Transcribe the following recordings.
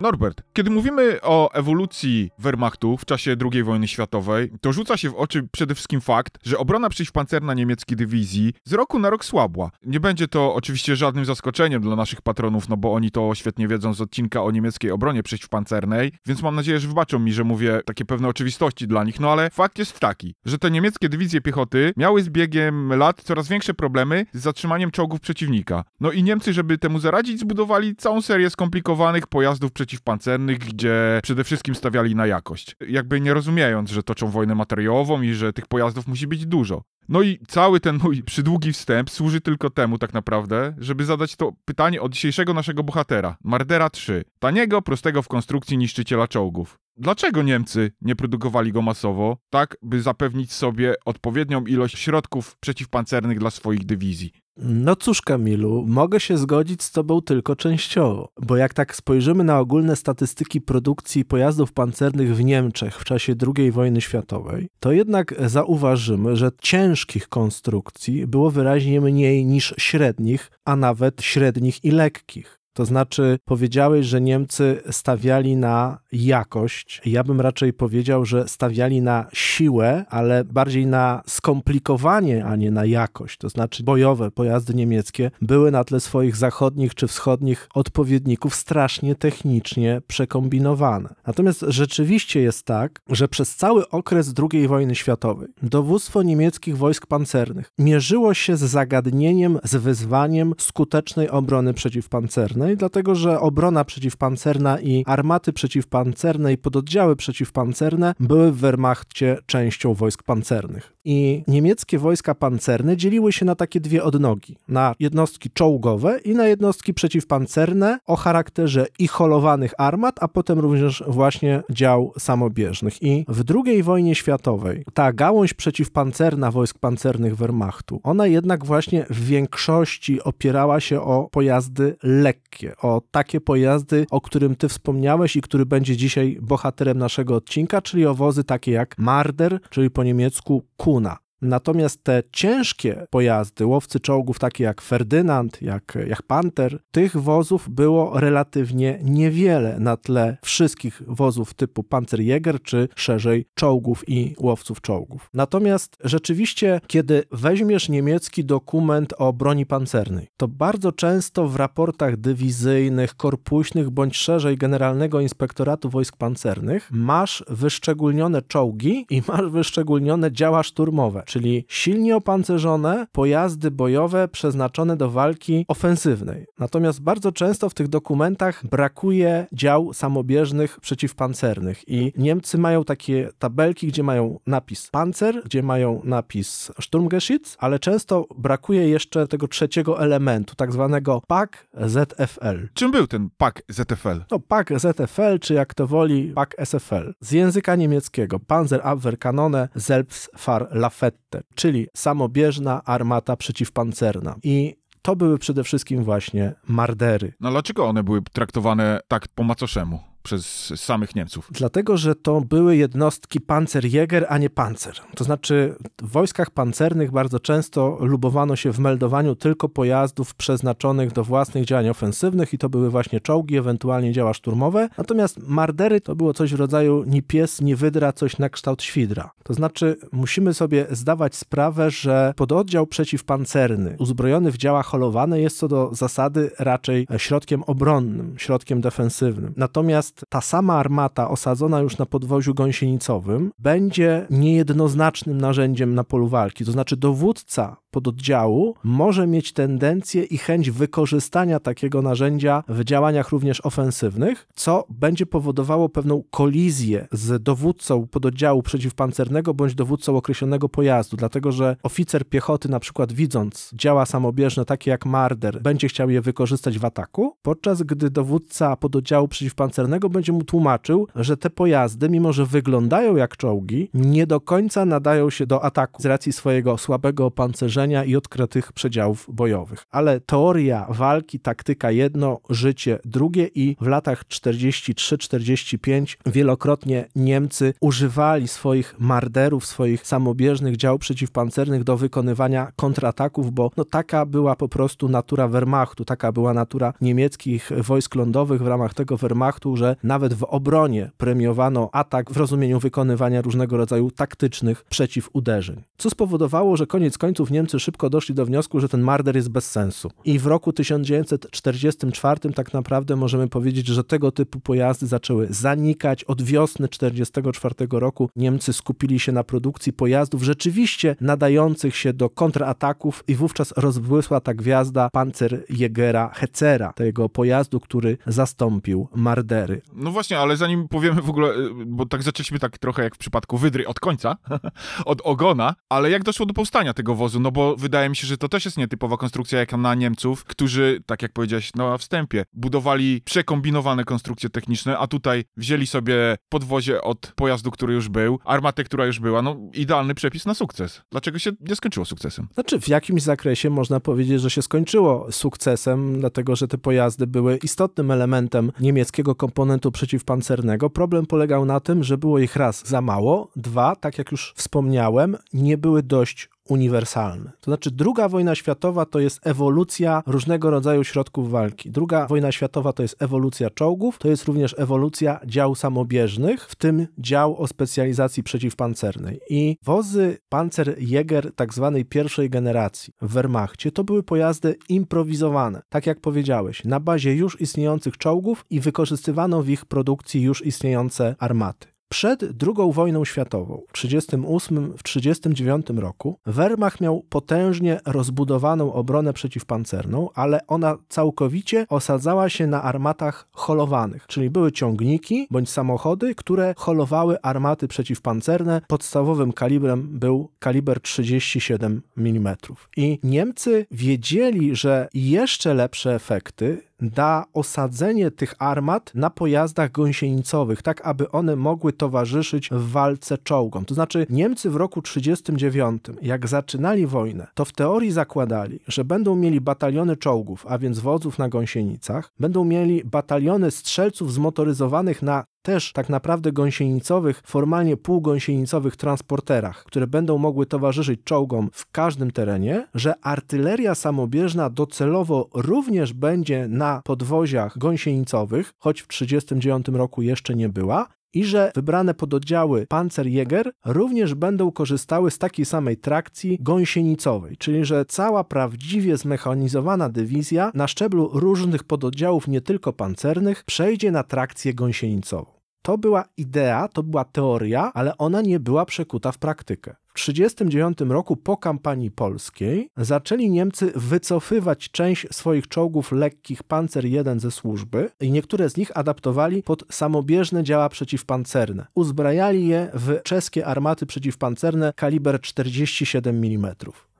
Norbert, kiedy mówimy o ewolucji Wehrmachtu w czasie II wojny światowej, to rzuca się w oczy przede wszystkim fakt, że obrona przeciwpancerna niemieckiej dywizji z roku na rok słabła. Nie będzie to oczywiście żadnym zaskoczeniem dla naszych patronów, no bo oni to świetnie wiedzą z odcinka o niemieckiej obronie przeciwpancernej, więc mam nadzieję, że wybaczą mi, że mówię takie pewne oczywistości dla nich, no ale fakt jest taki, że te niemieckie dywizje piechoty miały z biegiem lat coraz większe problemy z zatrzymaniem czołgów przeciwnika. No i Niemcy, żeby temu zaradzić, zbudowali całą serię skomplikowanych pojazdów przeciwpancernych przeciwpancernych, gdzie przede wszystkim stawiali na jakość. Jakby nie rozumiejąc, że toczą wojnę materiałową i że tych pojazdów musi być dużo. No i cały ten mój przydługi wstęp służy tylko temu tak naprawdę, żeby zadać to pytanie od dzisiejszego naszego bohatera, Mardera 3, taniego, prostego w konstrukcji niszczyciela czołgów. Dlaczego Niemcy nie produkowali go masowo, tak by zapewnić sobie odpowiednią ilość środków przeciwpancernych dla swoich dywizji? No cóż, Kamilu, mogę się zgodzić z Tobą tylko częściowo, bo jak tak spojrzymy na ogólne statystyki produkcji pojazdów pancernych w Niemczech w czasie II wojny światowej, to jednak zauważymy, że ciężkich konstrukcji było wyraźnie mniej niż średnich, a nawet średnich i lekkich. To znaczy, powiedziałeś, że Niemcy stawiali na jakość. Ja bym raczej powiedział, że stawiali na siłę, ale bardziej na skomplikowanie, a nie na jakość. To znaczy, bojowe pojazdy niemieckie były na tle swoich zachodnich czy wschodnich odpowiedników strasznie technicznie przekombinowane. Natomiast rzeczywiście jest tak, że przez cały okres II wojny światowej dowództwo niemieckich wojsk pancernych mierzyło się z zagadnieniem, z wyzwaniem skutecznej obrony przeciwpancernej dlatego że obrona przeciwpancerna i armaty przeciwpancerne i pododdziały przeciwpancerne były w Wehrmachcie częścią wojsk pancernych. I niemieckie wojska pancerne dzieliły się na takie dwie odnogi: na jednostki czołgowe i na jednostki przeciwpancerne o charakterze i holowanych armat, a potem również właśnie dział samobieżnych. I w II wojnie światowej ta gałąź przeciwpancerna wojsk pancernych Wehrmachtu, ona jednak właśnie w większości opierała się o pojazdy lekkie o takie pojazdy, o którym ty wspomniałeś i który będzie dzisiaj bohaterem naszego odcinka, czyli o wozy takie jak Marder, czyli po niemiecku на Natomiast te ciężkie pojazdy, łowcy czołgów takie jak Ferdynand, jak, jak Panther, tych wozów było relatywnie niewiele na tle wszystkich wozów typu Panzerjäger czy szerzej czołgów i łowców czołgów. Natomiast rzeczywiście, kiedy weźmiesz niemiecki dokument o broni pancernej, to bardzo często w raportach dywizyjnych, korpuśnych bądź szerzej Generalnego Inspektoratu Wojsk Pancernych masz wyszczególnione czołgi i masz wyszczególnione działa szturmowe czyli silnie opancerzone pojazdy bojowe przeznaczone do walki ofensywnej. Natomiast bardzo często w tych dokumentach brakuje dział samobieżnych przeciwpancernych i Niemcy mają takie tabelki, gdzie mają napis Panzer, gdzie mają napis Sturmgeschütz, ale często brakuje jeszcze tego trzeciego elementu, tak zwanego PAK ZFL. Czym był ten PAK ZFL? No, PAK ZFL, czy jak to woli, PAK SFL. Z języka niemieckiego Panzerabwehrkanone Selbstfahrlafette czyli samobieżna armata przeciwpancerna. I to były przede wszystkim właśnie mardery. No dlaczego one były traktowane tak po macoszemu? Przez samych Niemców. Dlatego, że to były jednostki Panzerjäger, a nie pancer. To znaczy w wojskach pancernych bardzo często lubowano się w meldowaniu tylko pojazdów przeznaczonych do własnych działań ofensywnych i to były właśnie czołgi, ewentualnie działa szturmowe. Natomiast mardery to było coś w rodzaju ni pies, ni wydra, coś na kształt świdra. To znaczy musimy sobie zdawać sprawę, że pododdział przeciwpancerny uzbrojony w działa holowane jest co do zasady raczej środkiem obronnym, środkiem defensywnym. Natomiast ta sama armata osadzona już na podwoziu gąsienicowym będzie niejednoznacznym narzędziem na polu walki. To znaczy dowódca pododdziału może mieć tendencję i chęć wykorzystania takiego narzędzia w działaniach również ofensywnych, co będzie powodowało pewną kolizję z dowódcą pododdziału przeciwpancernego bądź dowódcą określonego pojazdu, dlatego że oficer piechoty na przykład widząc działa samobieżne takie jak Marder, będzie chciał je wykorzystać w ataku, podczas gdy dowódca pododdziału przeciwpancernego będzie mu tłumaczył, że te pojazdy, mimo że wyglądają jak czołgi, nie do końca nadają się do ataku. Z racji swojego słabego opancerzenia i odkrytych przedziałów bojowych. Ale teoria walki, taktyka jedno, życie drugie i w latach 43-45 wielokrotnie Niemcy używali swoich marderów, swoich samobieżnych dział przeciwpancernych do wykonywania kontrataków, bo no, taka była po prostu natura Wehrmachtu, taka była natura niemieckich wojsk lądowych w ramach tego Wehrmachtu, że nawet w obronie premiowano atak w rozumieniu wykonywania różnego rodzaju taktycznych przeciwuderzeń. Co spowodowało, że koniec końców Niemcy szybko doszli do wniosku, że ten marder jest bez sensu. I w roku 1944 tak naprawdę możemy powiedzieć, że tego typu pojazdy zaczęły zanikać. Od wiosny 1944 roku Niemcy skupili się na produkcji pojazdów rzeczywiście nadających się do kontrataków i wówczas rozbłysła ta gwiazda Panzerjägera Hetzera, tego pojazdu, który zastąpił Mardery. No właśnie, ale zanim powiemy w ogóle, y, bo tak zaczęliśmy tak trochę jak w przypadku Wydry od końca, od ogona, ale jak doszło do powstania tego wozu? No bo wydaje mi się, że to też jest nietypowa konstrukcja jak na Niemców, którzy, tak jak powiedziałeś na wstępie, budowali przekombinowane konstrukcje techniczne, a tutaj wzięli sobie podwozie od pojazdu, który już był, armatę, która już była, no idealny przepis na sukces. Dlaczego się nie skończyło sukcesem? Znaczy, w jakimś zakresie można powiedzieć, że się skończyło sukcesem, dlatego że te pojazdy były istotnym elementem niemieckiego komponentu przeciwpancernego. Problem polegał na tym, że było ich raz za mało, dwa, tak jak już wspomniałem, nie były dość uniwersalny. To znaczy, druga wojna światowa to jest ewolucja różnego rodzaju środków walki. Druga wojna światowa to jest ewolucja czołgów, to jest również ewolucja dział samobieżnych, w tym dział o specjalizacji przeciwpancernej. I wozy Panzerjäger tak zwanej pierwszej generacji w Wehrmachcie to były pojazdy improwizowane, tak jak powiedziałeś, na bazie już istniejących czołgów i wykorzystywano w ich produkcji już istniejące armaty. Przed II wojną światową, w 1938-1939 roku, Wehrmacht miał potężnie rozbudowaną obronę przeciwpancerną, ale ona całkowicie osadzała się na armatach holowanych, czyli były ciągniki bądź samochody, które holowały armaty przeciwpancerne. Podstawowym kalibrem był kaliber 37 mm. I Niemcy wiedzieli, że jeszcze lepsze efekty da osadzenie tych armat na pojazdach gąsienicowych, tak aby one mogły towarzyszyć w walce czołgom. To znaczy Niemcy w roku 1939, jak zaczynali wojnę, to w teorii zakładali, że będą mieli bataliony czołgów, a więc wodzów na gąsienicach, będą mieli bataliony strzelców zmotoryzowanych na też tak naprawdę gąsienicowych, formalnie półgąsienicowych transporterach, które będą mogły towarzyszyć czołgom w każdym terenie, że artyleria samobieżna docelowo również będzie na podwoziach gąsienicowych, choć w 1939 roku jeszcze nie była, i że wybrane pododdziały Panzerjäger również będą korzystały z takiej samej trakcji gąsienicowej, czyli że cała prawdziwie zmechanizowana dywizja na szczeblu różnych pododdziałów, nie tylko pancernych, przejdzie na trakcję gąsienicową. To była idea, to była teoria, ale ona nie była przekuta w praktykę. W 1939 roku po kampanii polskiej zaczęli Niemcy wycofywać część swoich czołgów lekkich Panzer I ze służby i niektóre z nich adaptowali pod samobieżne działa przeciwpancerne. Uzbrajali je w czeskie armaty przeciwpancerne kaliber 47 mm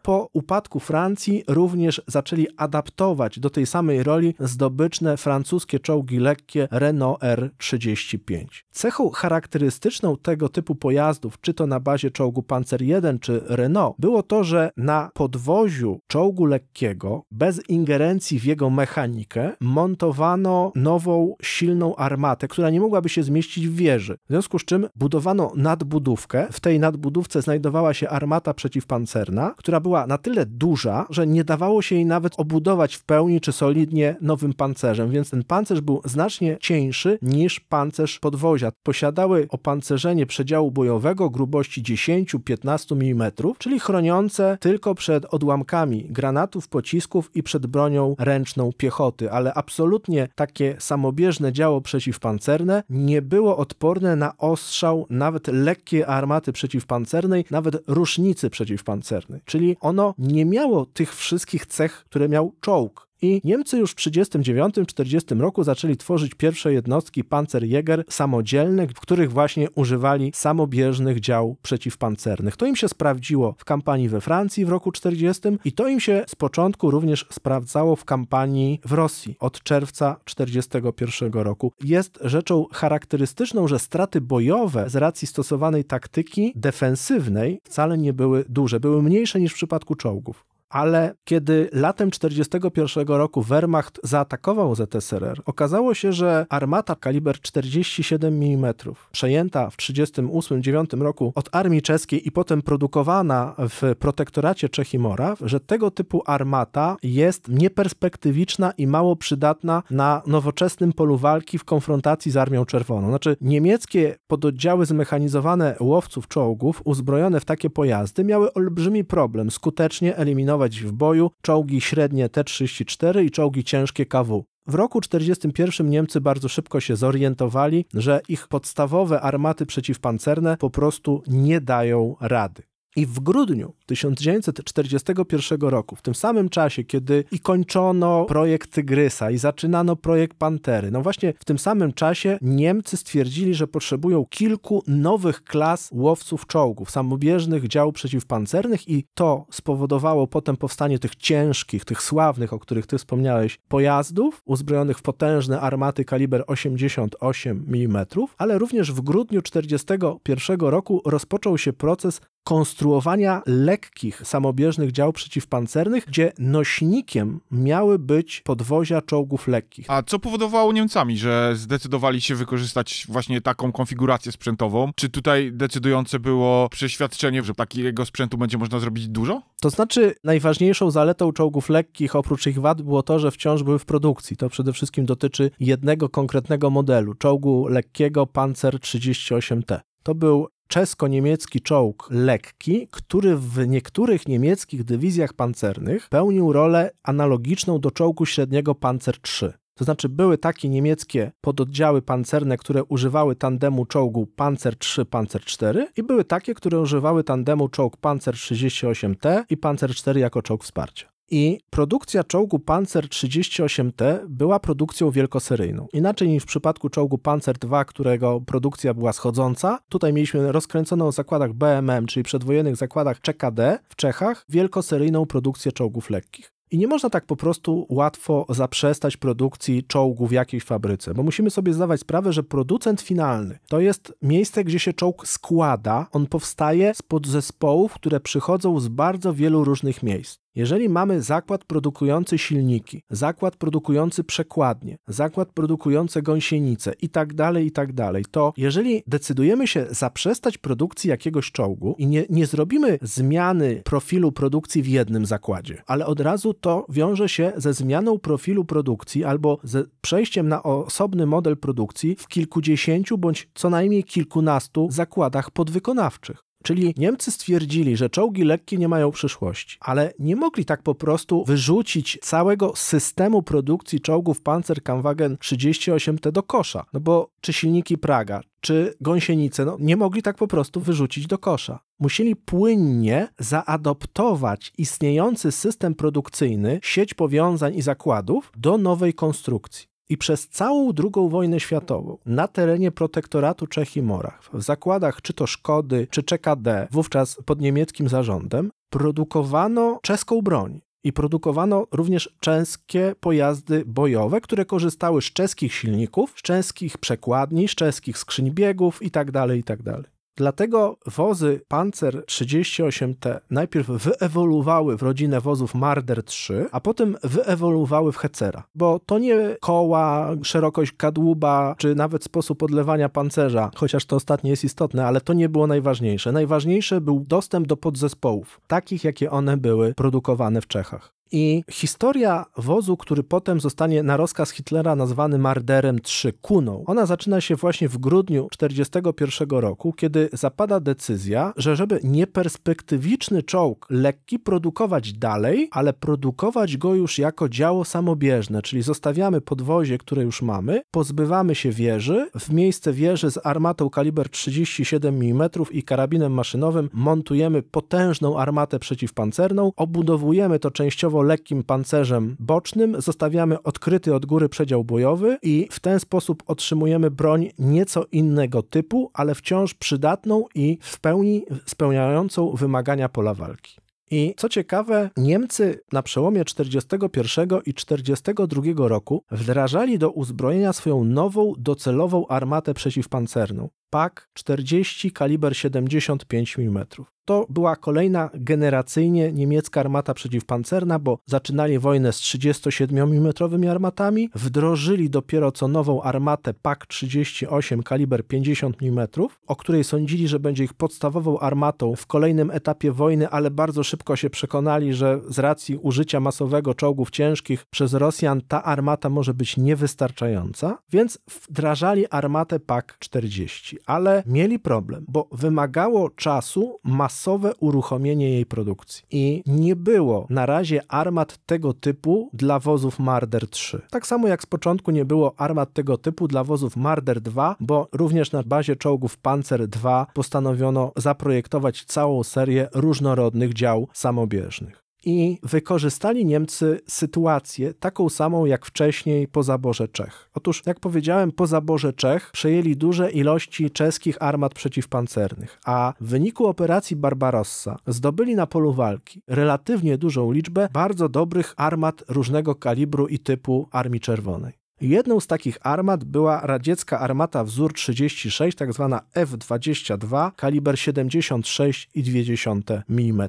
po upadku Francji również zaczęli adaptować do tej samej roli zdobyczne francuskie czołgi lekkie Renault R35. Cechą charakterystyczną tego typu pojazdów, czy to na bazie czołgu Panzer I czy Renault, było to, że na podwoziu czołgu lekkiego, bez ingerencji w jego mechanikę, montowano nową, silną armatę, która nie mogłaby się zmieścić w wieży. W związku z czym budowano nadbudówkę. W tej nadbudówce znajdowała się armata przeciwpancerna, która była była na tyle duża, że nie dawało się jej nawet obudować w pełni czy solidnie nowym pancerzem, więc ten pancerz był znacznie cieńszy niż pancerz podwozia. Posiadały opancerzenie przedziału bojowego grubości 10-15 mm, czyli chroniące tylko przed odłamkami granatów, pocisków i przed bronią ręczną piechoty, ale absolutnie takie samobieżne działo przeciwpancerne nie było odporne na ostrzał nawet lekkiej armaty przeciwpancernej, nawet rusznicy przeciwpancernej. Czyli ono nie miało tych wszystkich cech, które miał czołg. I Niemcy już w 1939-1940 roku zaczęli tworzyć pierwsze jednostki Panzerjäger samodzielne, w których właśnie używali samobieżnych dział przeciwpancernych. To im się sprawdziło w kampanii we Francji w roku 1940 i to im się z początku również sprawdzało w kampanii w Rosji od czerwca 1941 roku. Jest rzeczą charakterystyczną, że straty bojowe z racji stosowanej taktyki defensywnej wcale nie były duże, były mniejsze niż w przypadku czołgów ale kiedy latem 1941 roku Wehrmacht zaatakował ZSRR, okazało się, że armata kaliber 47 mm, przejęta w 1938-1939 roku od armii czeskiej i potem produkowana w protektoracie Czech i Moraw, że tego typu armata jest nieperspektywiczna i mało przydatna na nowoczesnym polu walki w konfrontacji z Armią Czerwoną. Znaczy, niemieckie pododdziały zmechanizowane łowców czołgów, uzbrojone w takie pojazdy, miały olbrzymi problem skutecznie eliminować w boju czołgi średnie T-34 i czołgi ciężkie KW. W roku 1941 Niemcy bardzo szybko się zorientowali, że ich podstawowe armaty przeciwpancerne po prostu nie dają rady. I w grudniu 1941 roku, w tym samym czasie, kiedy i kończono projekt Tygrysa i zaczynano projekt Pantery, no właśnie w tym samym czasie Niemcy stwierdzili, że potrzebują kilku nowych klas łowców czołgów, samobieżnych dział przeciwpancernych i to spowodowało potem powstanie tych ciężkich, tych sławnych, o których ty wspomniałeś, pojazdów uzbrojonych w potężne armaty kaliber 88 mm, ale również w grudniu 1941 roku rozpoczął się proces konstruowania lekkich, samobieżnych dział przeciwpancernych, gdzie nośnikiem miały być podwozia czołgów lekkich. A co powodowało Niemcami, że zdecydowali się wykorzystać właśnie taką konfigurację sprzętową? Czy tutaj decydujące było przeświadczenie, że takiego sprzętu będzie można zrobić dużo? To znaczy, najważniejszą zaletą czołgów lekkich, oprócz ich wad, było to, że wciąż były w produkcji. To przede wszystkim dotyczy jednego konkretnego modelu, czołgu lekkiego Panzer 38T. To był czesko-niemiecki czołg lekki, który w niektórych niemieckich dywizjach pancernych pełnił rolę analogiczną do czołgu średniego Panzer III. To znaczy były takie niemieckie pododdziały pancerne, które używały tandemu czołgu Panzer III, Panzer IV i były takie, które używały tandemu czołg Panzer 38T i Panzer IV jako czołg wsparcia. I produkcja czołgu Panzer 38T była produkcją wielkoseryjną. Inaczej niż w przypadku czołgu Panzer II, którego produkcja była schodząca, tutaj mieliśmy rozkręconą w zakładach BMM, czyli przedwojennych zakładach CKD w Czechach, wielkoseryjną produkcję czołgów lekkich. I nie można tak po prostu łatwo zaprzestać produkcji czołgu w jakiejś fabryce, bo musimy sobie zdawać sprawę, że producent finalny to jest miejsce, gdzie się czołg składa, on powstaje z podzespołów, które przychodzą z bardzo wielu różnych miejsc. Jeżeli mamy zakład produkujący silniki, zakład produkujący przekładnie, zakład produkujący gąsienice i tak dalej, i tak dalej, to jeżeli decydujemy się zaprzestać produkcji jakiegoś czołgu i nie, nie zrobimy zmiany profilu produkcji w jednym zakładzie, ale od razu to wiąże się ze zmianą profilu produkcji albo ze przejściem na osobny model produkcji w kilkudziesięciu bądź co najmniej kilkunastu zakładach podwykonawczych. Czyli Niemcy stwierdzili, że czołgi lekkie nie mają przyszłości, ale nie mogli tak po prostu wyrzucić całego systemu produkcji czołgów Panzerkampfwagen 38T do kosza. No bo czy silniki Praga, czy gąsienice, no nie mogli tak po prostu wyrzucić do kosza. Musieli płynnie zaadoptować istniejący system produkcyjny, sieć powiązań i zakładów do nowej konstrukcji. I przez całą II wojnę światową na terenie protektoratu Czech i Moraw, w zakładach czy to Szkody, czy CKD, wówczas pod niemieckim zarządem, produkowano czeską broń. I produkowano również czeskie pojazdy bojowe, które korzystały z czeskich silników, z czeskich przekładni, z czeskich skrzyń biegów itd., tak itd. Dlatego wozy Panzer 38T najpierw wyewoluowały w rodzinę wozów Marder 3, a potem wyewoluowały w Hecera, bo to nie koła, szerokość kadłuba, czy nawet sposób odlewania pancerza, chociaż to ostatnie jest istotne, ale to nie było najważniejsze. Najważniejsze był dostęp do podzespołów, takich jakie one były produkowane w Czechach. I historia wozu, który potem zostanie na rozkaz Hitlera nazwany Marderem 3 Kuną, ona zaczyna się właśnie w grudniu 1941 roku, kiedy zapada decyzja, że żeby nieperspektywiczny czołg lekki produkować dalej, ale produkować go już jako działo samobieżne, czyli zostawiamy podwozie, które już mamy, pozbywamy się wieży, w miejsce wieży z armatą kaliber 37 mm i karabinem maszynowym montujemy potężną armatę przeciwpancerną, obudowujemy to częściowo lekkim pancerzem bocznym, zostawiamy odkryty od góry przedział bojowy i w ten sposób otrzymujemy broń nieco innego typu, ale wciąż przydatną i w pełni spełniającą wymagania pola walki. I co ciekawe, Niemcy na przełomie 41 i 42 roku wdrażali do uzbrojenia swoją nową docelową armatę przeciwpancerną. PAK 40 kaliber 75 mm. To była kolejna generacyjnie niemiecka armata przeciwpancerna, bo zaczynali wojnę z 37 mm armatami, wdrożyli dopiero co nową armatę PAK 38 kaliber 50 mm, o której sądzili, że będzie ich podstawową armatą w kolejnym etapie wojny, ale bardzo szybko się przekonali, że z racji użycia masowego czołgów ciężkich przez Rosjan ta armata może być niewystarczająca, więc wdrażali armatę PAK 40 ale mieli problem, bo wymagało czasu masowe uruchomienie jej produkcji. I nie było na razie armat tego typu dla wozów Marder 3. Tak samo jak z początku nie było armat tego typu dla wozów Marder 2, bo również na bazie czołgów Panzer 2 postanowiono zaprojektować całą serię różnorodnych dział samobieżnych i wykorzystali Niemcy sytuację taką samą jak wcześniej po zaborze Czech. Otóż, jak powiedziałem, po zaborze Czech przejęli duże ilości czeskich armat przeciwpancernych, a w wyniku operacji Barbarossa zdobyli na polu walki relatywnie dużą liczbę bardzo dobrych armat różnego kalibru i typu Armii Czerwonej. Jedną z takich armat była radziecka armata wzór 36, tak zwana F-22, kaliber 76,2 mm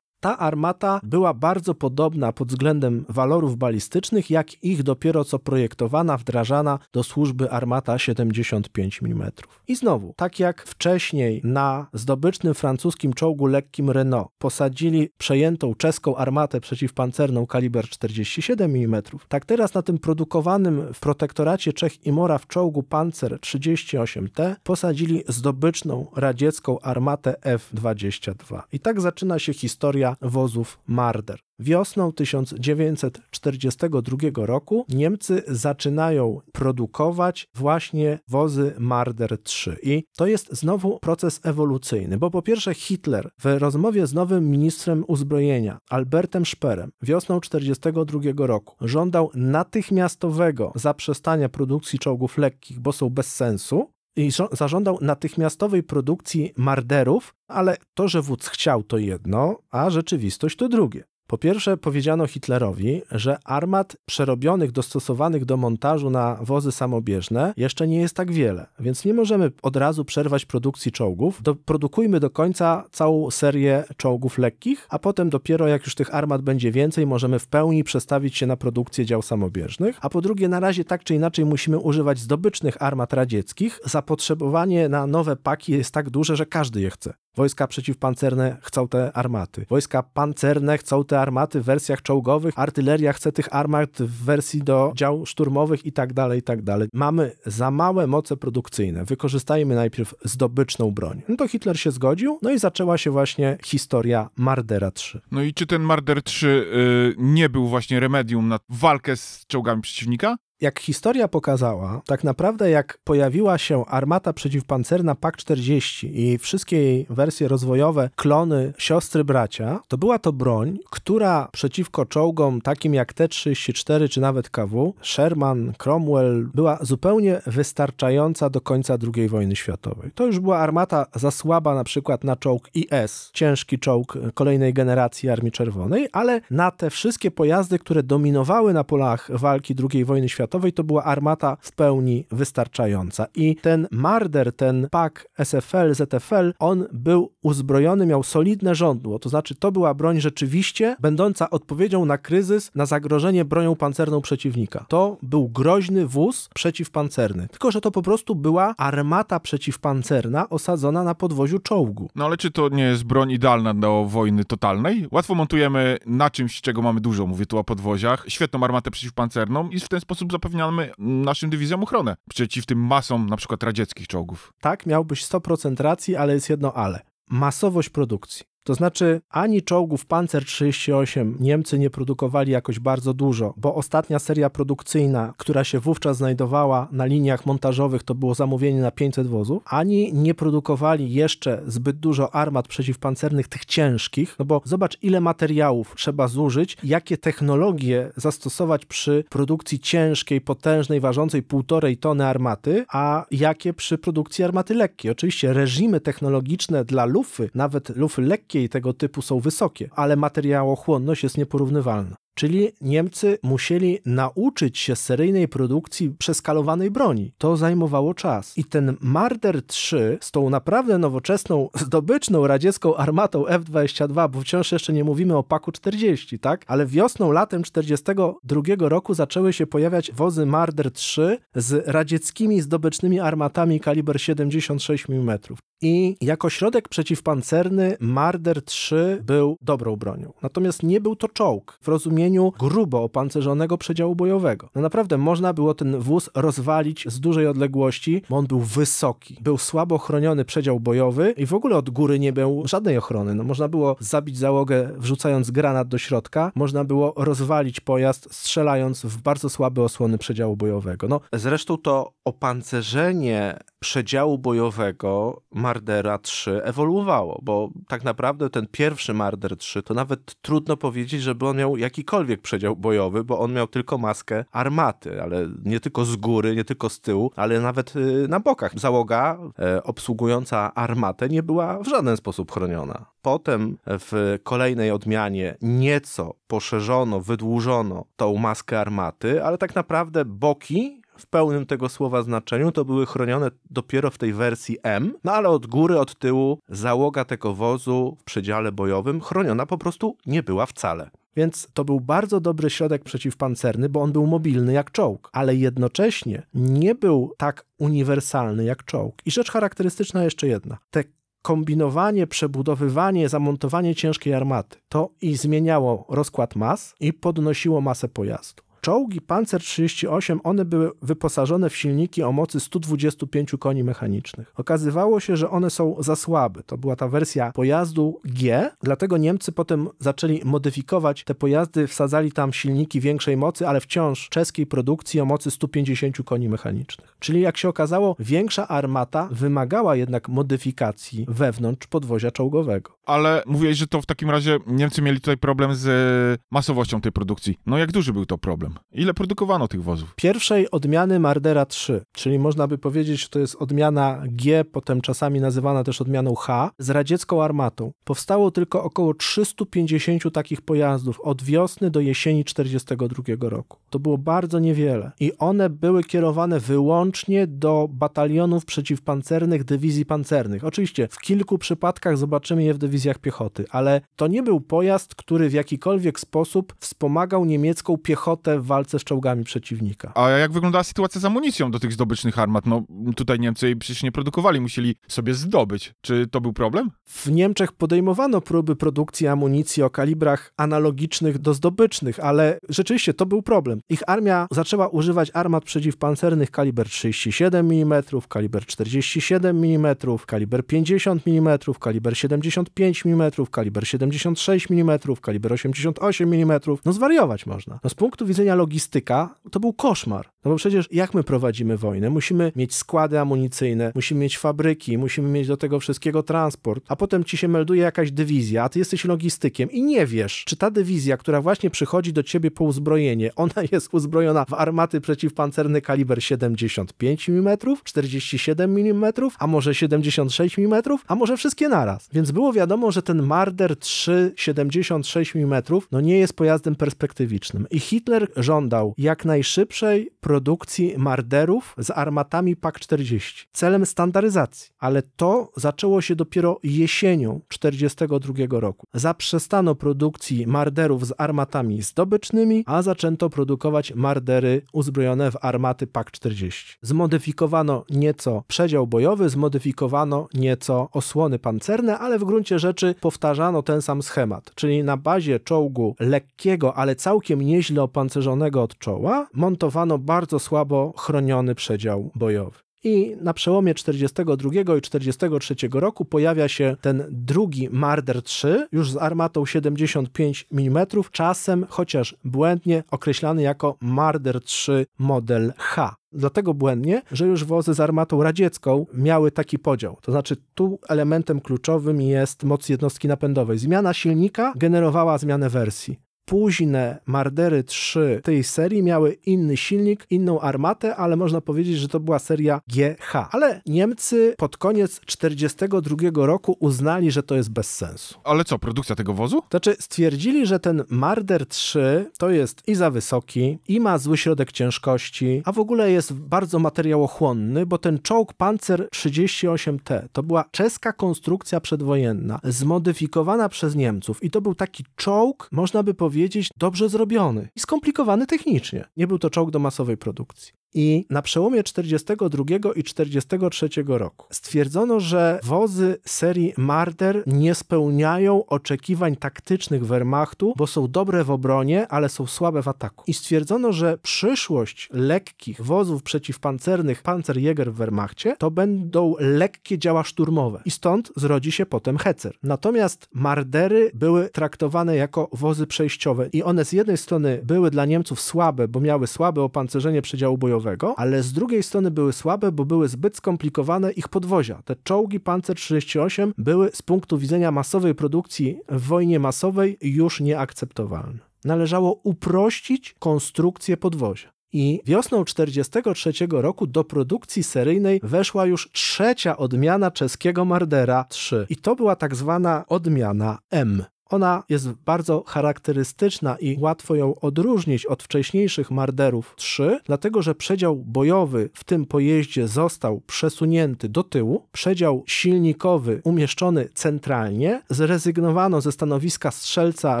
ta armata była bardzo podobna pod względem walorów balistycznych, jak ich dopiero co projektowana, wdrażana do służby armata 75 mm. I znowu, tak jak wcześniej na zdobycznym francuskim czołgu lekkim Renault posadzili przejętą czeską armatę przeciwpancerną kaliber 47 mm, tak teraz na tym produkowanym w protektoracie Czech i Mora w czołgu Panzer 38T posadzili zdobyczną radziecką armatę F-22. I tak zaczyna się historia wozów Marder. Wiosną 1942 roku Niemcy zaczynają produkować właśnie wozy Marder 3. I to jest znowu proces ewolucyjny, bo po pierwsze Hitler w rozmowie z nowym ministrem uzbrojenia Albertem Szperem wiosną 1942 roku żądał natychmiastowego zaprzestania produkcji czołgów lekkich, bo są bez sensu, i zażądał natychmiastowej produkcji marderów, ale to, że wódz chciał, to jedno, a rzeczywistość to drugie. Po pierwsze, powiedziano Hitlerowi, że armat przerobionych, dostosowanych do montażu na wozy samobieżne jeszcze nie jest tak wiele, więc nie możemy od razu przerwać produkcji czołgów. Do, produkujmy do końca całą serię czołgów lekkich, a potem dopiero jak już tych armat będzie więcej, możemy w pełni przestawić się na produkcję dział samobieżnych. A po drugie, na razie tak czy inaczej musimy używać zdobycznych armat radzieckich. Zapotrzebowanie na nowe paki jest tak duże, że każdy je chce. Wojska przeciwpancerne chcą te armaty. Wojska pancerne chcą te armaty w wersjach czołgowych. Artyleria chce tych armat w wersji do dział szturmowych i tak dalej, i tak dalej. Mamy za małe moce produkcyjne. Wykorzystajmy najpierw zdobyczną broń. No to Hitler się zgodził, no i zaczęła się właśnie historia Mardera 3. No i czy ten Marder 3 yy, nie był właśnie remedium na walkę z czołgami przeciwnika? Jak historia pokazała, tak naprawdę jak pojawiła się armata przeciwpancerna PAK-40 i wszystkie jej wersje rozwojowe, klony, siostry, bracia, to była to broń, która przeciwko czołgom takim jak T-34 czy nawet KW, Sherman, Cromwell, była zupełnie wystarczająca do końca II wojny światowej. To już była armata za słaba na przykład na czołg IS, ciężki czołg kolejnej generacji Armii Czerwonej, ale na te wszystkie pojazdy, które dominowały na polach walki II wojny światowej, światowej to była armata w pełni wystarczająca. I ten Marder, ten pak SFL, ZFL, on był uzbrojony, miał solidne żądło, to znaczy to była broń rzeczywiście będąca odpowiedzią na kryzys, na zagrożenie bronią pancerną przeciwnika. To był groźny wóz przeciwpancerny, tylko że to po prostu była armata przeciwpancerna osadzona na podwoziu czołgu. No ale czy to nie jest broń idealna do wojny totalnej? Łatwo montujemy na czymś, czego mamy dużo, mówię tu o podwoziach, świetną armatę przeciwpancerną i w ten sposób zapewniamy naszym dywizjom ochronę przeciw tym masom na przykład radzieckich czołgów. Tak, miałbyś 100% racji, ale jest jedno ale. Masowość produkcji. To znaczy, ani czołgów Panzer 38 Niemcy nie produkowali jakoś bardzo dużo, bo ostatnia seria produkcyjna, która się wówczas znajdowała na liniach montażowych, to było zamówienie na 500 wozów, ani nie produkowali jeszcze zbyt dużo armat przeciwpancernych, tych ciężkich, no bo zobacz, ile materiałów trzeba zużyć, jakie technologie zastosować przy produkcji ciężkiej, potężnej, ważącej półtorej tony armaty, a jakie przy produkcji armaty lekkiej. Oczywiście reżimy technologiczne dla lufy, nawet lufy tego typu są wysokie, ale materiałochłonność jest nieporównywalna. Czyli Niemcy musieli nauczyć się seryjnej produkcji przeskalowanej broni. To zajmowało czas. I ten Marder 3 z tą naprawdę nowoczesną, zdobyczną radziecką armatą F-22, bo wciąż jeszcze nie mówimy o paku 40, tak? Ale wiosną, latem 42 roku zaczęły się pojawiać wozy Marder 3 z radzieckimi zdobycznymi armatami kaliber 76 mm. I jako środek przeciwpancerny Marder 3 był dobrą bronią. Natomiast nie był to czołg w rozumieniu grubo opancerzonego przedziału bojowego. No naprawdę można było ten wóz rozwalić z dużej odległości, bo on był wysoki. Był słabo chroniony przedział bojowy i w ogóle od góry nie był żadnej ochrony. No, można było zabić załogę wrzucając granat do środka, można było rozwalić pojazd strzelając w bardzo słabe osłony przedziału bojowego. No, zresztą to opancerzenie przedziału bojowego Mardera 3 ewoluowało, bo tak naprawdę ten pierwszy Marder 3 to nawet trudno powiedzieć, żeby on miał jakikolwiek przedział bojowy, bo on miał tylko maskę armaty, ale nie tylko z góry, nie tylko z tyłu, ale nawet y, na bokach. Załoga e, obsługująca armatę nie była w żaden sposób chroniona. Potem w kolejnej odmianie nieco poszerzono, wydłużono tą maskę armaty, ale tak naprawdę boki w pełnym tego słowa znaczeniu, to były chronione dopiero w tej wersji M, no ale od góry, od tyłu załoga tego wozu w przedziale bojowym chroniona po prostu nie była wcale. Więc to był bardzo dobry środek przeciwpancerny, bo on był mobilny jak czołg, ale jednocześnie nie był tak uniwersalny jak czołg. I rzecz charakterystyczna jeszcze jedna. Te kombinowanie, przebudowywanie, zamontowanie ciężkiej armaty to i zmieniało rozkład mas i podnosiło masę pojazdu. Czołgi Panzer 38, one były wyposażone w silniki o mocy 125 koni mechanicznych. Okazywało się, że one są za słabe. To była ta wersja pojazdu G, dlatego Niemcy potem zaczęli modyfikować te pojazdy, wsadzali tam silniki większej mocy, ale wciąż czeskiej produkcji o mocy 150 koni mechanicznych. Czyli jak się okazało, większa armata wymagała jednak modyfikacji wewnątrz podwozia czołgowego. Ale mówiłeś, że to w takim razie Niemcy mieli tutaj problem z masowością tej produkcji. No jak duży był to problem? Ile produkowano tych wozów? Pierwszej odmiany Mardera 3, czyli można by powiedzieć, że to jest odmiana G, potem czasami nazywana też odmianą H, z radziecką armatą. Powstało tylko około 350 takich pojazdów od wiosny do jesieni 1942 roku. To było bardzo niewiele i one były kierowane wyłącznie do batalionów przeciwpancernych dywizji pancernych. Oczywiście w kilku przypadkach zobaczymy je w dywizjach piechoty, ale to nie był pojazd, który w jakikolwiek sposób wspomagał niemiecką piechotę w walce z czołgami przeciwnika. A jak wyglądała sytuacja z amunicją do tych zdobycznych armat? No tutaj Niemcy jej przecież nie produkowali, musieli sobie zdobyć. Czy to był problem? W Niemczech podejmowano próby produkcji amunicji o kalibrach analogicznych do zdobycznych, ale rzeczywiście to był problem. Ich armia zaczęła używać armat przeciwpancernych kaliber 37 mm, kaliber 47 mm, kaliber 50 mm, kaliber 75 mm, kaliber 76 mm, kaliber 88 mm. No zwariować można. No z punktu widzenia logistyka to był koszmar. No bo przecież jak my prowadzimy wojnę? Musimy mieć składy amunicyjne, musimy mieć fabryki, musimy mieć do tego wszystkiego transport, a potem ci się melduje jakaś dywizja, a ty jesteś logistykiem i nie wiesz, czy ta dywizja, która właśnie przychodzi do ciebie po uzbrojenie, ona jest uzbrojona w armaty przeciwpancerne kaliber 75 mm, 47 mm, a może 76 mm, a może wszystkie naraz. Więc było wiadomo, że ten Marder 3 76 mm no nie jest pojazdem perspektywicznym. I Hitler żądał jak najszybszej produkcji produkcji Marderów z armatami PAK-40 celem standaryzacji, ale to zaczęło się dopiero jesienią 1942 roku. Zaprzestano produkcji Marderów z armatami zdobycznymi, a zaczęto produkować Mardery uzbrojone w armaty PAK-40. Zmodyfikowano nieco przedział bojowy, zmodyfikowano nieco osłony pancerne, ale w gruncie rzeczy powtarzano ten sam schemat, czyli na bazie czołgu lekkiego, ale całkiem nieźle opancerzonego od czoła, montowano bardzo słabo chroniony przedział bojowy. I na przełomie 42 i 43 roku pojawia się ten drugi Marder 3, już z armatą 75 mm, czasem chociaż błędnie określany jako Marder 3 model H. Dlatego błędnie, że już wozy z armatą radziecką miały taki podział. To znaczy, tu elementem kluczowym jest moc jednostki napędowej. Zmiana silnika generowała zmianę wersji późne Mardery 3 tej serii miały inny silnik, inną armatę, ale można powiedzieć, że to była seria GH. Ale Niemcy pod koniec 1942 roku uznali, że to jest bez sensu. Ale co, produkcja tego wozu? Znaczy stwierdzili, że ten Marder 3 to jest i za wysoki, i ma zły środek ciężkości, a w ogóle jest bardzo materiałochłonny, bo ten czołg Panzer 38T to była czeska konstrukcja przedwojenna, zmodyfikowana przez Niemców i to był taki czołg, można by powiedzieć, powiedzieć, dobrze zrobiony i skomplikowany technicznie. Nie był to czołg do masowej produkcji. I na przełomie 42 i 43 roku stwierdzono, że wozy serii Marder nie spełniają oczekiwań taktycznych Wehrmachtu, bo są dobre w obronie, ale są słabe w ataku. I stwierdzono, że przyszłość lekkich wozów przeciwpancernych Panzerjäger w Wehrmachcie to będą lekkie działa szturmowe. I stąd zrodzi się potem Hecer. Natomiast Mardery były traktowane jako wozy przejściowe i one z jednej strony były dla Niemców słabe, bo miały słabe opancerzenie przedziału bojowego, ale z drugiej strony były słabe, bo były zbyt skomplikowane ich podwozia. Te czołgi Panzer 38 były z punktu widzenia masowej produkcji w wojnie masowej już nieakceptowalne. Należało uprościć konstrukcję podwozia. I wiosną 1943 roku do produkcji seryjnej weszła już trzecia odmiana czeskiego Mardera 3. I to była tak zwana odmiana M. Ona jest bardzo charakterystyczna i łatwo ją odróżnić od wcześniejszych Marderów 3, dlatego że przedział bojowy w tym pojeździe został przesunięty do tyłu, przedział silnikowy umieszczony centralnie, zrezygnowano ze stanowiska strzelca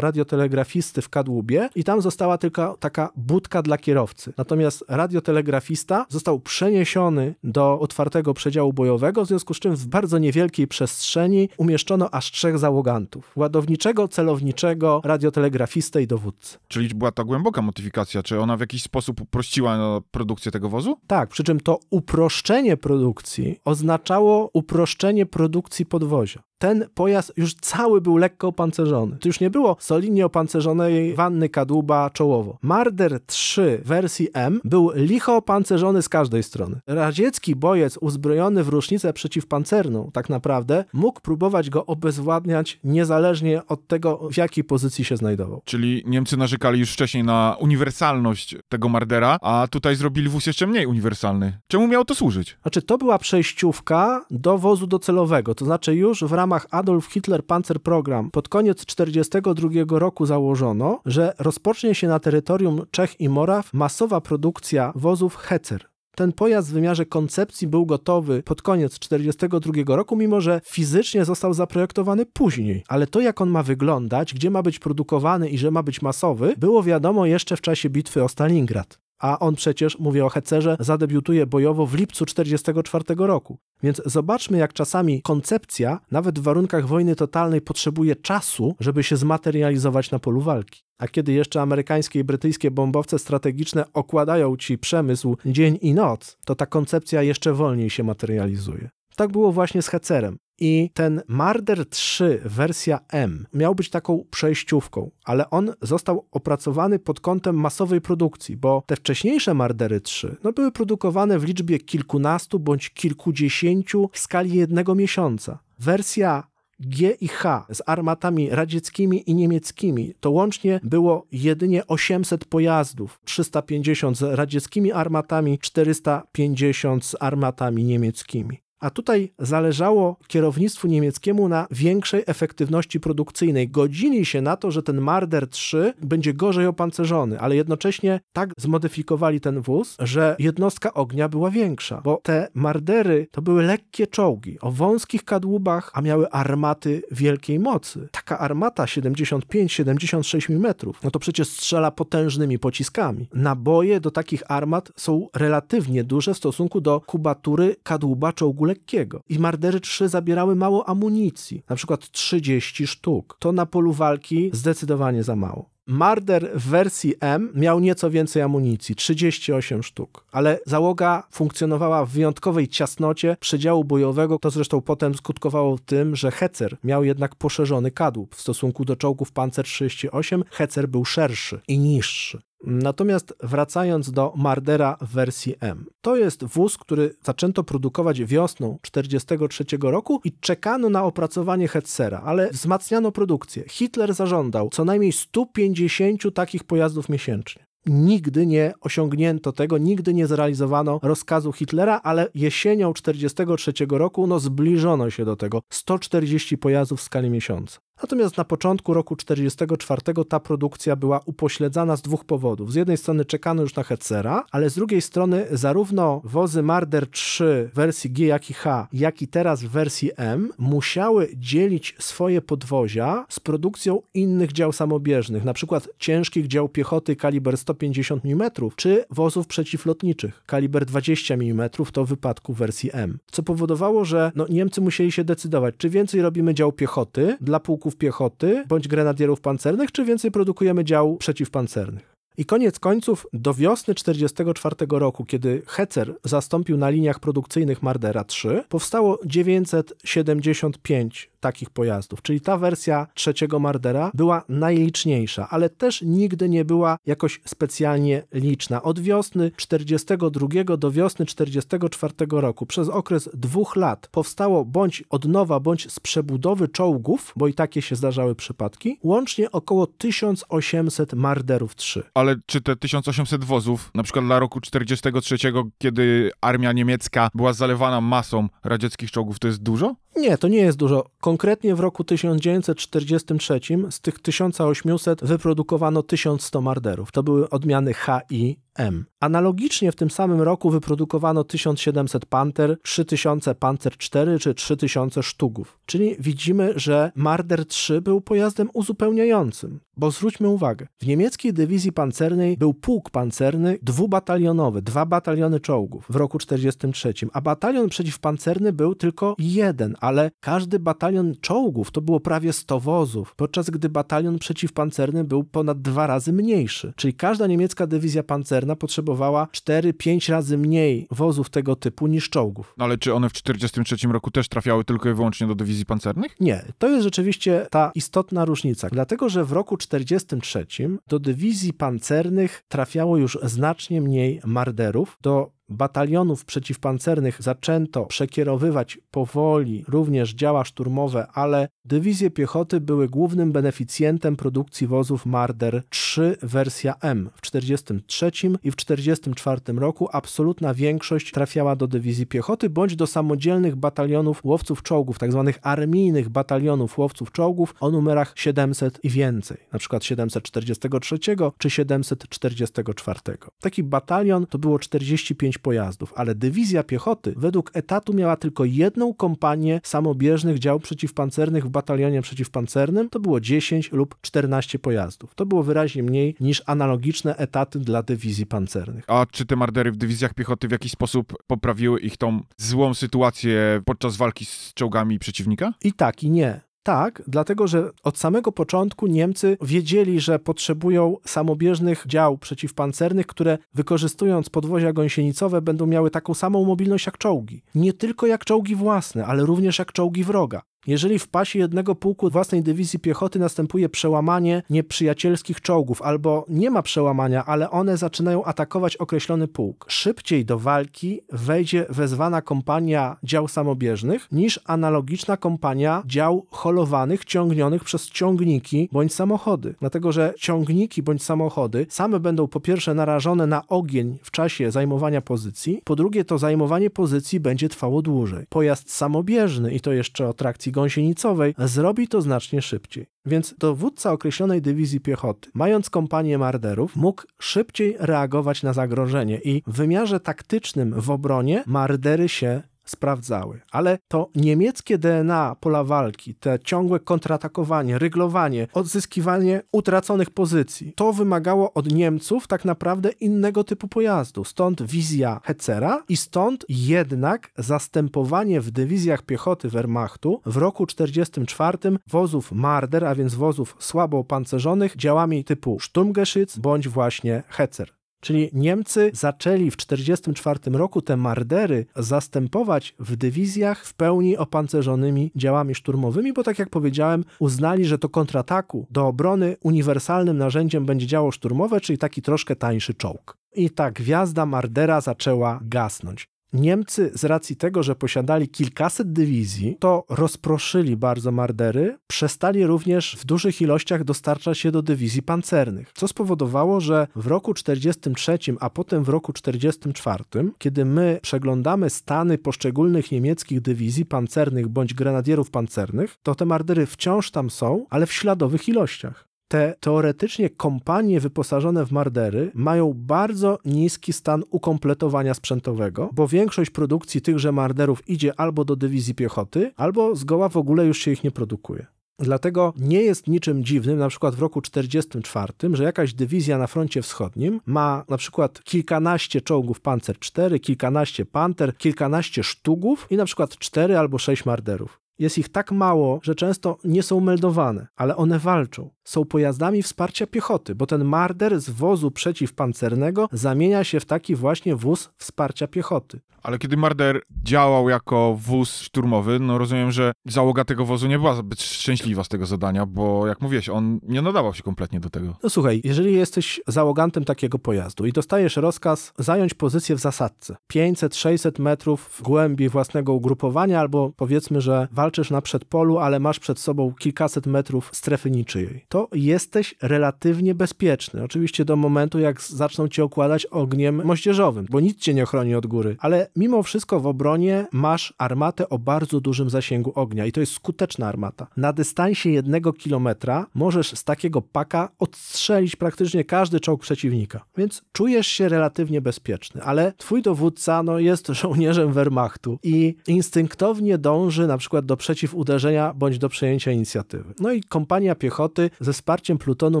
radiotelegrafisty w kadłubie i tam została tylko taka budka dla kierowcy. Natomiast radiotelegrafista został przeniesiony do otwartego przedziału bojowego, w związku z czym w bardzo niewielkiej przestrzeni umieszczono aż trzech załogantów. Ładowniczego celowniczego, radiotelegrafistę i dowódcę. Czyli była to głęboka modyfikacja. Czy ona w jakiś sposób uprościła no, produkcję tego wozu? Tak, przy czym to uproszczenie produkcji oznaczało uproszczenie produkcji podwozia ten pojazd już cały był lekko opancerzony. To już nie było solidnie opancerzonej wanny kadłuba czołowo. Marder 3 wersji M był licho opancerzony z każdej strony. Radziecki bojec uzbrojony w rusznicę przeciwpancerną tak naprawdę mógł próbować go obezwładniać niezależnie od tego, w jakiej pozycji się znajdował. Czyli Niemcy narzekali już wcześniej na uniwersalność tego Mardera, a tutaj zrobili wóz jeszcze mniej uniwersalny. Czemu miało to służyć? Znaczy, to była przejściówka do wozu docelowego, to znaczy już w ramach ramach Adolf Hitler Panzer Program pod koniec 1942 roku założono, że rozpocznie się na terytorium Czech i Moraw masowa produkcja wozów Hecer. Ten pojazd w wymiarze koncepcji był gotowy pod koniec 1942 roku, mimo że fizycznie został zaprojektowany później. Ale to, jak on ma wyglądać, gdzie ma być produkowany i że ma być masowy, było wiadomo jeszcze w czasie bitwy o Stalingrad a on przecież, mówię o Hecerze, zadebiutuje bojowo w lipcu 1944 roku. Więc zobaczmy, jak czasami koncepcja, nawet w warunkach wojny totalnej, potrzebuje czasu, żeby się zmaterializować na polu walki. A kiedy jeszcze amerykańskie i brytyjskie bombowce strategiczne okładają ci przemysł dzień i noc, to ta koncepcja jeszcze wolniej się materializuje. Tak było właśnie z Hecerem. I ten Marder 3 wersja M miał być taką przejściówką, ale on został opracowany pod kątem masowej produkcji, bo te wcześniejsze Mardery 3 no, były produkowane w liczbie kilkunastu bądź kilkudziesięciu w skali jednego miesiąca. Wersja G i H z armatami radzieckimi i niemieckimi to łącznie było jedynie 800 pojazdów, 350 z radzieckimi armatami, 450 z armatami niemieckimi. A tutaj zależało kierownictwu niemieckiemu na większej efektywności produkcyjnej. Godzili się na to, że ten Marder 3 będzie gorzej opancerzony, ale jednocześnie tak zmodyfikowali ten wóz, że jednostka ognia była większa, bo te Mardery to były lekkie czołgi o wąskich kadłubach, a miały armaty wielkiej mocy. Taka armata 75-76 mm, no to przecież strzela potężnymi pociskami. Naboje do takich armat są relatywnie duże w stosunku do kubatury kadłuba czołgu lekkiego. I Mardery 3 zabierały mało amunicji, na przykład 30 sztuk. To na polu walki zdecydowanie za mało. Marder w wersji M miał nieco więcej amunicji 38 sztuk, ale załoga funkcjonowała w wyjątkowej ciasnocie przedziału bojowego. To zresztą potem skutkowało tym, że Hecer miał jednak poszerzony kadłub. W stosunku do czołgów Panzer 38 Hecer był szerszy i niższy. Natomiast wracając do Mardera w wersji M, to jest wóz, który zaczęto produkować wiosną 1943 roku i czekano na opracowanie Hetzera, ale wzmacniano produkcję. Hitler zażądał co najmniej 150 takich pojazdów miesięcznie. Nigdy nie osiągnięto tego, nigdy nie zrealizowano rozkazu Hitlera, ale jesienią 1943 roku no, zbliżono się do tego 140 pojazdów w skali miesiąca. Natomiast na początku roku 1944 ta produkcja była upośledzana z dwóch powodów. Z jednej strony czekano już na Hetzera, ale z drugiej strony zarówno wozy Marder 3 w wersji G, jak i H, jak i teraz w wersji M musiały dzielić swoje podwozia z produkcją innych dział samobieżnych, na przykład ciężkich dział piechoty kaliber 150 mm, czy wozów przeciwlotniczych kaliber 20 mm, to w wypadku wersji M. Co powodowało, że no, Niemcy musieli się decydować, czy więcej robimy dział piechoty dla pułku pułków piechoty bądź grenadierów pancernych, czy więcej produkujemy dział przeciwpancernych. I koniec końców do wiosny 1944 roku, kiedy Hecer zastąpił na liniach produkcyjnych Mardera 3, powstało 975 takich pojazdów, czyli ta wersja trzeciego Mardera była najliczniejsza, ale też nigdy nie była jakoś specjalnie liczna. Od wiosny 42 do wiosny 44 roku przez okres dwóch lat powstało bądź od nowa, bądź z przebudowy czołgów, bo i takie się zdarzały przypadki, łącznie około 1800 Marderów 3. Ale czy te 1800 wozów, na przykład dla roku 43, kiedy armia niemiecka była zalewana masą radzieckich czołgów, to jest dużo? Nie, to nie jest dużo. Konkretnie w roku 1943 z tych 1800 wyprodukowano 1100 marderów. To były odmiany H i M. Analogicznie w tym samym roku wyprodukowano 1700 Panther, 3000 Panzer 4 czy 3000 Sztugów. Czyli widzimy, że Marder 3 był pojazdem uzupełniającym. Bo zwróćmy uwagę, w niemieckiej dywizji pancernej był pułk pancerny dwubatalionowy, dwa bataliony czołgów w roku 43, a batalion przeciwpancerny był tylko jeden, ale każdy batalion czołgów to było prawie 100 wozów, podczas gdy batalion przeciwpancerny był ponad dwa razy mniejszy. Czyli każda niemiecka dywizja pancerna potrzebowała 4-5 razy mniej wozów tego typu niż czołgów. No ale czy one w 43 roku też trafiały tylko i wyłącznie do dywizji pancernych? Nie, to jest rzeczywiście ta istotna różnica, dlatego że w roku 43 do dywizji pancernych trafiało już znacznie mniej marderów, do batalionów przeciwpancernych zaczęto przekierowywać powoli również działa szturmowe, ale dywizje piechoty były głównym beneficjentem produkcji wozów Marder 3 wersja M. W 1943 i w 1944 roku absolutna większość trafiała do dywizji piechoty bądź do samodzielnych batalionów łowców czołgów, tzw. Tak armijnych batalionów łowców czołgów o numerach 700 i więcej, przykład 743 czy 744. Taki batalion to było 45 pojazdów, ale dywizja piechoty według etatu miała tylko jedną kompanię samobieżnych dział przeciwpancernych w batalionie przeciwpancernym, to było 10 lub 14 pojazdów. To było wyraźnie mniej niż analogiczne etaty dla dywizji pancernych. A czy te mardery w dywizjach piechoty w jakiś sposób poprawiły ich tą złą sytuację podczas walki z czołgami przeciwnika? I tak, i nie. Tak, dlatego że od samego początku Niemcy wiedzieli, że potrzebują samobieżnych dział przeciwpancernych, które wykorzystując podwozia gąsienicowe będą miały taką samą mobilność jak czołgi. Nie tylko jak czołgi własne, ale również jak czołgi wroga. Jeżeli w pasie jednego pułku własnej dywizji piechoty następuje przełamanie nieprzyjacielskich czołgów, albo nie ma przełamania, ale one zaczynają atakować określony pułk, szybciej do walki wejdzie wezwana kompania dział samobieżnych niż analogiczna kompania dział holowanych, ciągnionych przez ciągniki bądź samochody. Dlatego, że ciągniki bądź samochody same będą po pierwsze narażone na ogień w czasie zajmowania pozycji, po drugie to zajmowanie pozycji będzie trwało dłużej. Pojazd samobieżny, i to jeszcze o trakcji gąsienicowej, zrobi to znacznie szybciej. Więc dowódca określonej dywizji piechoty, mając kompanię marderów, mógł szybciej reagować na zagrożenie i w wymiarze taktycznym w obronie mardery się sprawdzały. Ale to niemieckie DNA pola walki, te ciągłe kontratakowanie, ryglowanie, odzyskiwanie utraconych pozycji, to wymagało od Niemców tak naprawdę innego typu pojazdu. Stąd wizja Hetzera i stąd jednak zastępowanie w dywizjach piechoty Wehrmachtu w roku 1944 wozów Marder, a więc wozów słabo opancerzonych, działami typu Sturmgeschütz bądź właśnie Hetzer. Czyli Niemcy zaczęli w 1944 roku te mardery zastępować w dywizjach w pełni opancerzonymi działami szturmowymi, bo tak jak powiedziałem, uznali, że to kontrataku do obrony uniwersalnym narzędziem będzie działo szturmowe, czyli taki troszkę tańszy czołg. I ta gwiazda Mardera zaczęła gasnąć. Niemcy z racji tego, że posiadali kilkaset dywizji, to rozproszyli bardzo mardery, przestali również w dużych ilościach dostarczać się do dywizji pancernych, co spowodowało, że w roku 43, a potem w roku 44, kiedy my przeglądamy stany poszczególnych niemieckich dywizji pancernych bądź grenadierów pancernych, to te mardery wciąż tam są, ale w śladowych ilościach te teoretycznie kompanie wyposażone w mardery mają bardzo niski stan ukompletowania sprzętowego, bo większość produkcji tychże marderów idzie albo do dywizji piechoty, albo zgoła w ogóle już się ich nie produkuje. Dlatego nie jest niczym dziwnym, na przykład w roku 1944, że jakaś dywizja na froncie wschodnim ma na przykład kilkanaście czołgów Panzer 4, kilkanaście Panther, kilkanaście sztugów i na przykład cztery albo sześć marderów. Jest ich tak mało, że często nie są meldowane, ale one walczą. Są pojazdami wsparcia piechoty, bo ten marder z wozu przeciwpancernego zamienia się w taki właśnie wóz wsparcia piechoty. Ale kiedy Marder działał jako wóz szturmowy, no rozumiem, że załoga tego wozu nie była zbyt szczęśliwa z tego zadania, bo jak mówiłeś, on nie nadawał się kompletnie do tego. No słuchaj, jeżeli jesteś załogantem takiego pojazdu i dostajesz rozkaz zająć pozycję w zasadce 500-600 metrów w głębi własnego ugrupowania, albo powiedzmy, że walczysz na przedpolu, ale masz przed sobą kilkaset metrów strefy niczyjej, to jesteś relatywnie bezpieczny. Oczywiście do momentu, jak zaczną cię okładać ogniem moździerzowym, bo nic cię nie ochroni od góry, ale mimo wszystko w obronie masz armatę o bardzo dużym zasięgu ognia i to jest skuteczna armata. Na dystansie jednego kilometra możesz z takiego paka odstrzelić praktycznie każdy czołg przeciwnika, więc czujesz się relatywnie bezpieczny, ale twój dowódca no, jest żołnierzem Wehrmachtu i instynktownie dąży na przykład do przeciwuderzenia bądź do przejęcia inicjatywy. No i kompania piechoty ze wsparciem plutonu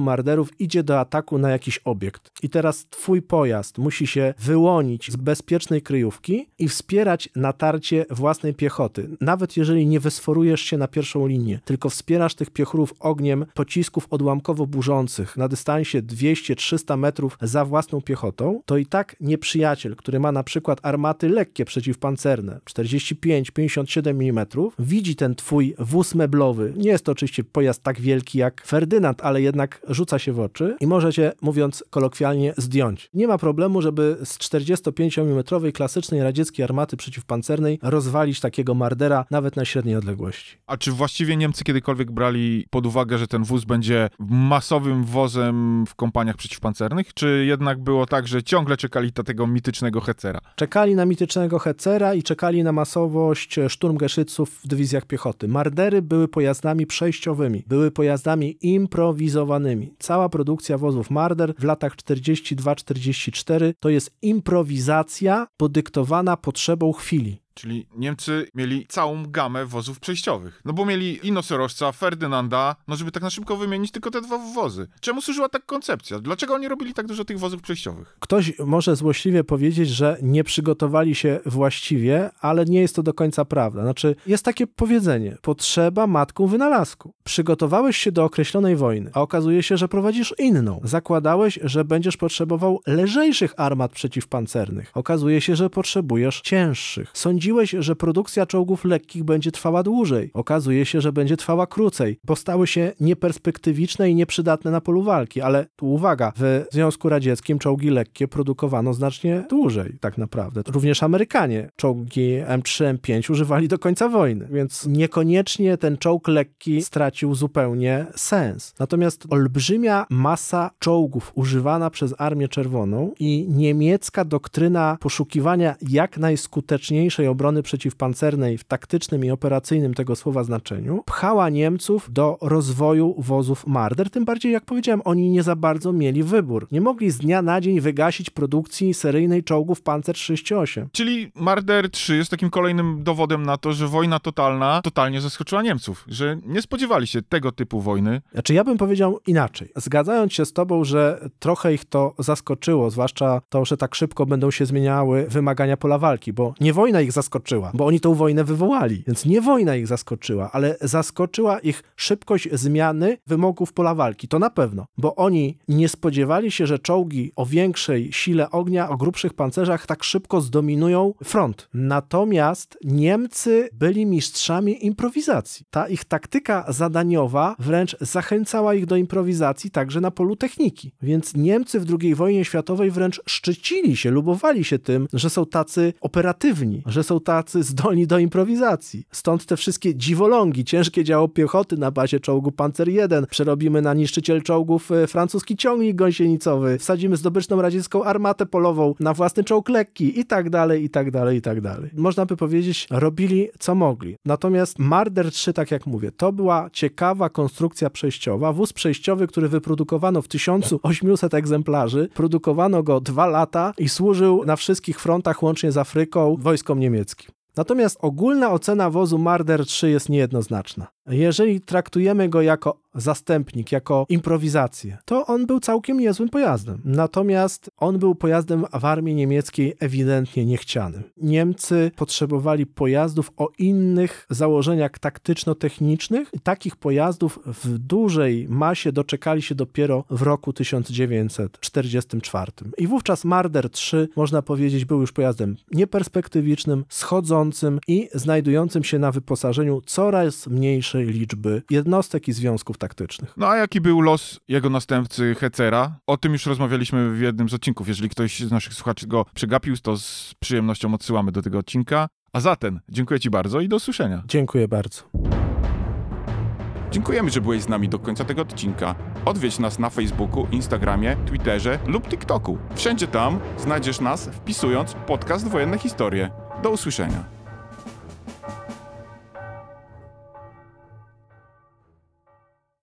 marderów idzie do ataku na jakiś obiekt. I teraz twój pojazd musi się wyłonić z bezpiecznej kryjówki i wspierać natarcie własnej piechoty. Nawet jeżeli nie wysforujesz się na pierwszą linię, tylko wspierasz tych piechurów ogniem pocisków odłamkowo-burzących na dystansie 200-300 metrów za własną piechotą, to i tak nieprzyjaciel, który ma na przykład armaty lekkie przeciwpancerne 45-57 mm, widzi ten twój wóz meblowy. Nie jest to oczywiście pojazd tak wielki jak Ferdynand, ale jednak rzuca się w oczy i może cię, mówiąc kolokwialnie, zdjąć. Nie ma problemu, żeby z 45 mm klasycznej radzieckiej armaty przeciwpancernej rozwalić takiego mardera nawet na średniej odległości. A czy właściwie Niemcy kiedykolwiek brali pod uwagę, że ten wóz będzie masowym wozem w kompaniach przeciwpancernych, czy jednak było tak, że ciągle czekali na tego mitycznego Hecera? Czekali na mitycznego Hecera i czekali na masowość szturmgeszyców w dywizjach piechoty. Mardery były pojazdami przejściowymi, były pojazdami improwizowanymi. Cała produkcja wozów Marder w latach 42-44 to jest improwizacja podyktowana potrzebą chwili. Czyli Niemcy mieli całą gamę wozów przejściowych. No bo mieli i nosorożca, Ferdynanda, no żeby tak na szybko wymienić tylko te dwa wozy. Czemu służyła tak koncepcja? Dlaczego oni robili tak dużo tych wozów przejściowych? Ktoś może złośliwie powiedzieć, że nie przygotowali się właściwie, ale nie jest to do końca prawda. Znaczy, jest takie powiedzenie: potrzeba matką wynalazku. Przygotowałeś się do określonej wojny, a okazuje się, że prowadzisz inną. Zakładałeś, że będziesz potrzebował lżejszych armat przeciwpancernych. Okazuje się, że potrzebujesz cięższych. Sądziłeś, sądziłeś, że produkcja czołgów lekkich będzie trwała dłużej. Okazuje się, że będzie trwała krócej, bo stały się nieperspektywiczne i nieprzydatne na polu walki. Ale tu uwaga, w Związku Radzieckim czołgi lekkie produkowano znacznie dłużej, tak naprawdę. Również Amerykanie czołgi M3, M5 używali do końca wojny, więc niekoniecznie ten czołg lekki stracił zupełnie sens. Natomiast olbrzymia masa czołgów używana przez Armię Czerwoną i niemiecka doktryna poszukiwania jak najskuteczniejszej obrony przeciwpancernej w taktycznym i operacyjnym tego słowa znaczeniu pchała Niemców do rozwoju wozów Marder, tym bardziej jak powiedziałem, oni nie za bardzo mieli wybór. Nie mogli z dnia na dzień wygasić produkcji seryjnej czołgów Panzer 38. Czyli Marder 3 jest takim kolejnym dowodem na to, że wojna totalna totalnie zaskoczyła Niemców, że nie spodziewali się tego typu wojny. Znaczy ja bym powiedział inaczej. Zgadzając się z tobą, że trochę ich to zaskoczyło, zwłaszcza to, że tak szybko będą się zmieniały wymagania pola walki, bo nie wojna ich zaskoczyła, bo oni tą wojnę wywołali. Więc nie wojna ich zaskoczyła, ale zaskoczyła ich szybkość zmiany wymogów pola walki. To na pewno, bo oni nie spodziewali się, że czołgi o większej sile ognia, o grubszych pancerzach tak szybko zdominują front. Natomiast Niemcy byli mistrzami improwizacji. Ta ich taktyka zadaniowa wręcz zachęcała ich do improwizacji także na polu techniki. Więc Niemcy w II wojnie światowej wręcz szczycili się, lubowali się tym, że są tacy operatywni, że są tacy zdolni do improwizacji. Stąd te wszystkie dziwolągi, ciężkie działo piechoty na bazie czołgu Panzer I, przerobimy na niszczyciel czołgów e, francuski ciągnik gąsienicowy, wsadzimy zdobyczną radziecką armatę polową na własny czołg lekki i tak dalej, i tak dalej, i tak dalej. Można by powiedzieć, robili co mogli. Natomiast Marder 3, tak jak mówię, to była ciekawa konstrukcja przejściowa, wóz przejściowy, który wyprodukowano w 1800 egzemplarzy, produkowano go dwa lata i służył na wszystkich frontach, łącznie z Afryką, wojskom niemieckim. Natomiast ogólna ocena wozu Marder 3 jest niejednoznaczna. Jeżeli traktujemy go jako zastępnik, jako improwizację, to on był całkiem niezłym pojazdem. Natomiast on był pojazdem w armii niemieckiej ewidentnie niechcianym. Niemcy potrzebowali pojazdów o innych założeniach taktyczno-technicznych takich pojazdów w dużej masie doczekali się dopiero w roku 1944. I wówczas Marder 3, można powiedzieć, był już pojazdem nieperspektywicznym, schodzącym i znajdującym się na wyposażeniu coraz mniejszym liczby jednostek i związków taktycznych. No a jaki był los jego następcy Hecera? O tym już rozmawialiśmy w jednym z odcinków. Jeżeli ktoś z naszych słuchaczy go przegapił, to z przyjemnością odsyłamy do tego odcinka. A zatem dziękuję Ci bardzo i do usłyszenia. Dziękuję bardzo. Dziękujemy, że byłeś z nami do końca tego odcinka. Odwiedź nas na Facebooku, Instagramie, Twitterze lub TikToku. Wszędzie tam znajdziesz nas wpisując podcast Wojenne Historie. Do usłyszenia.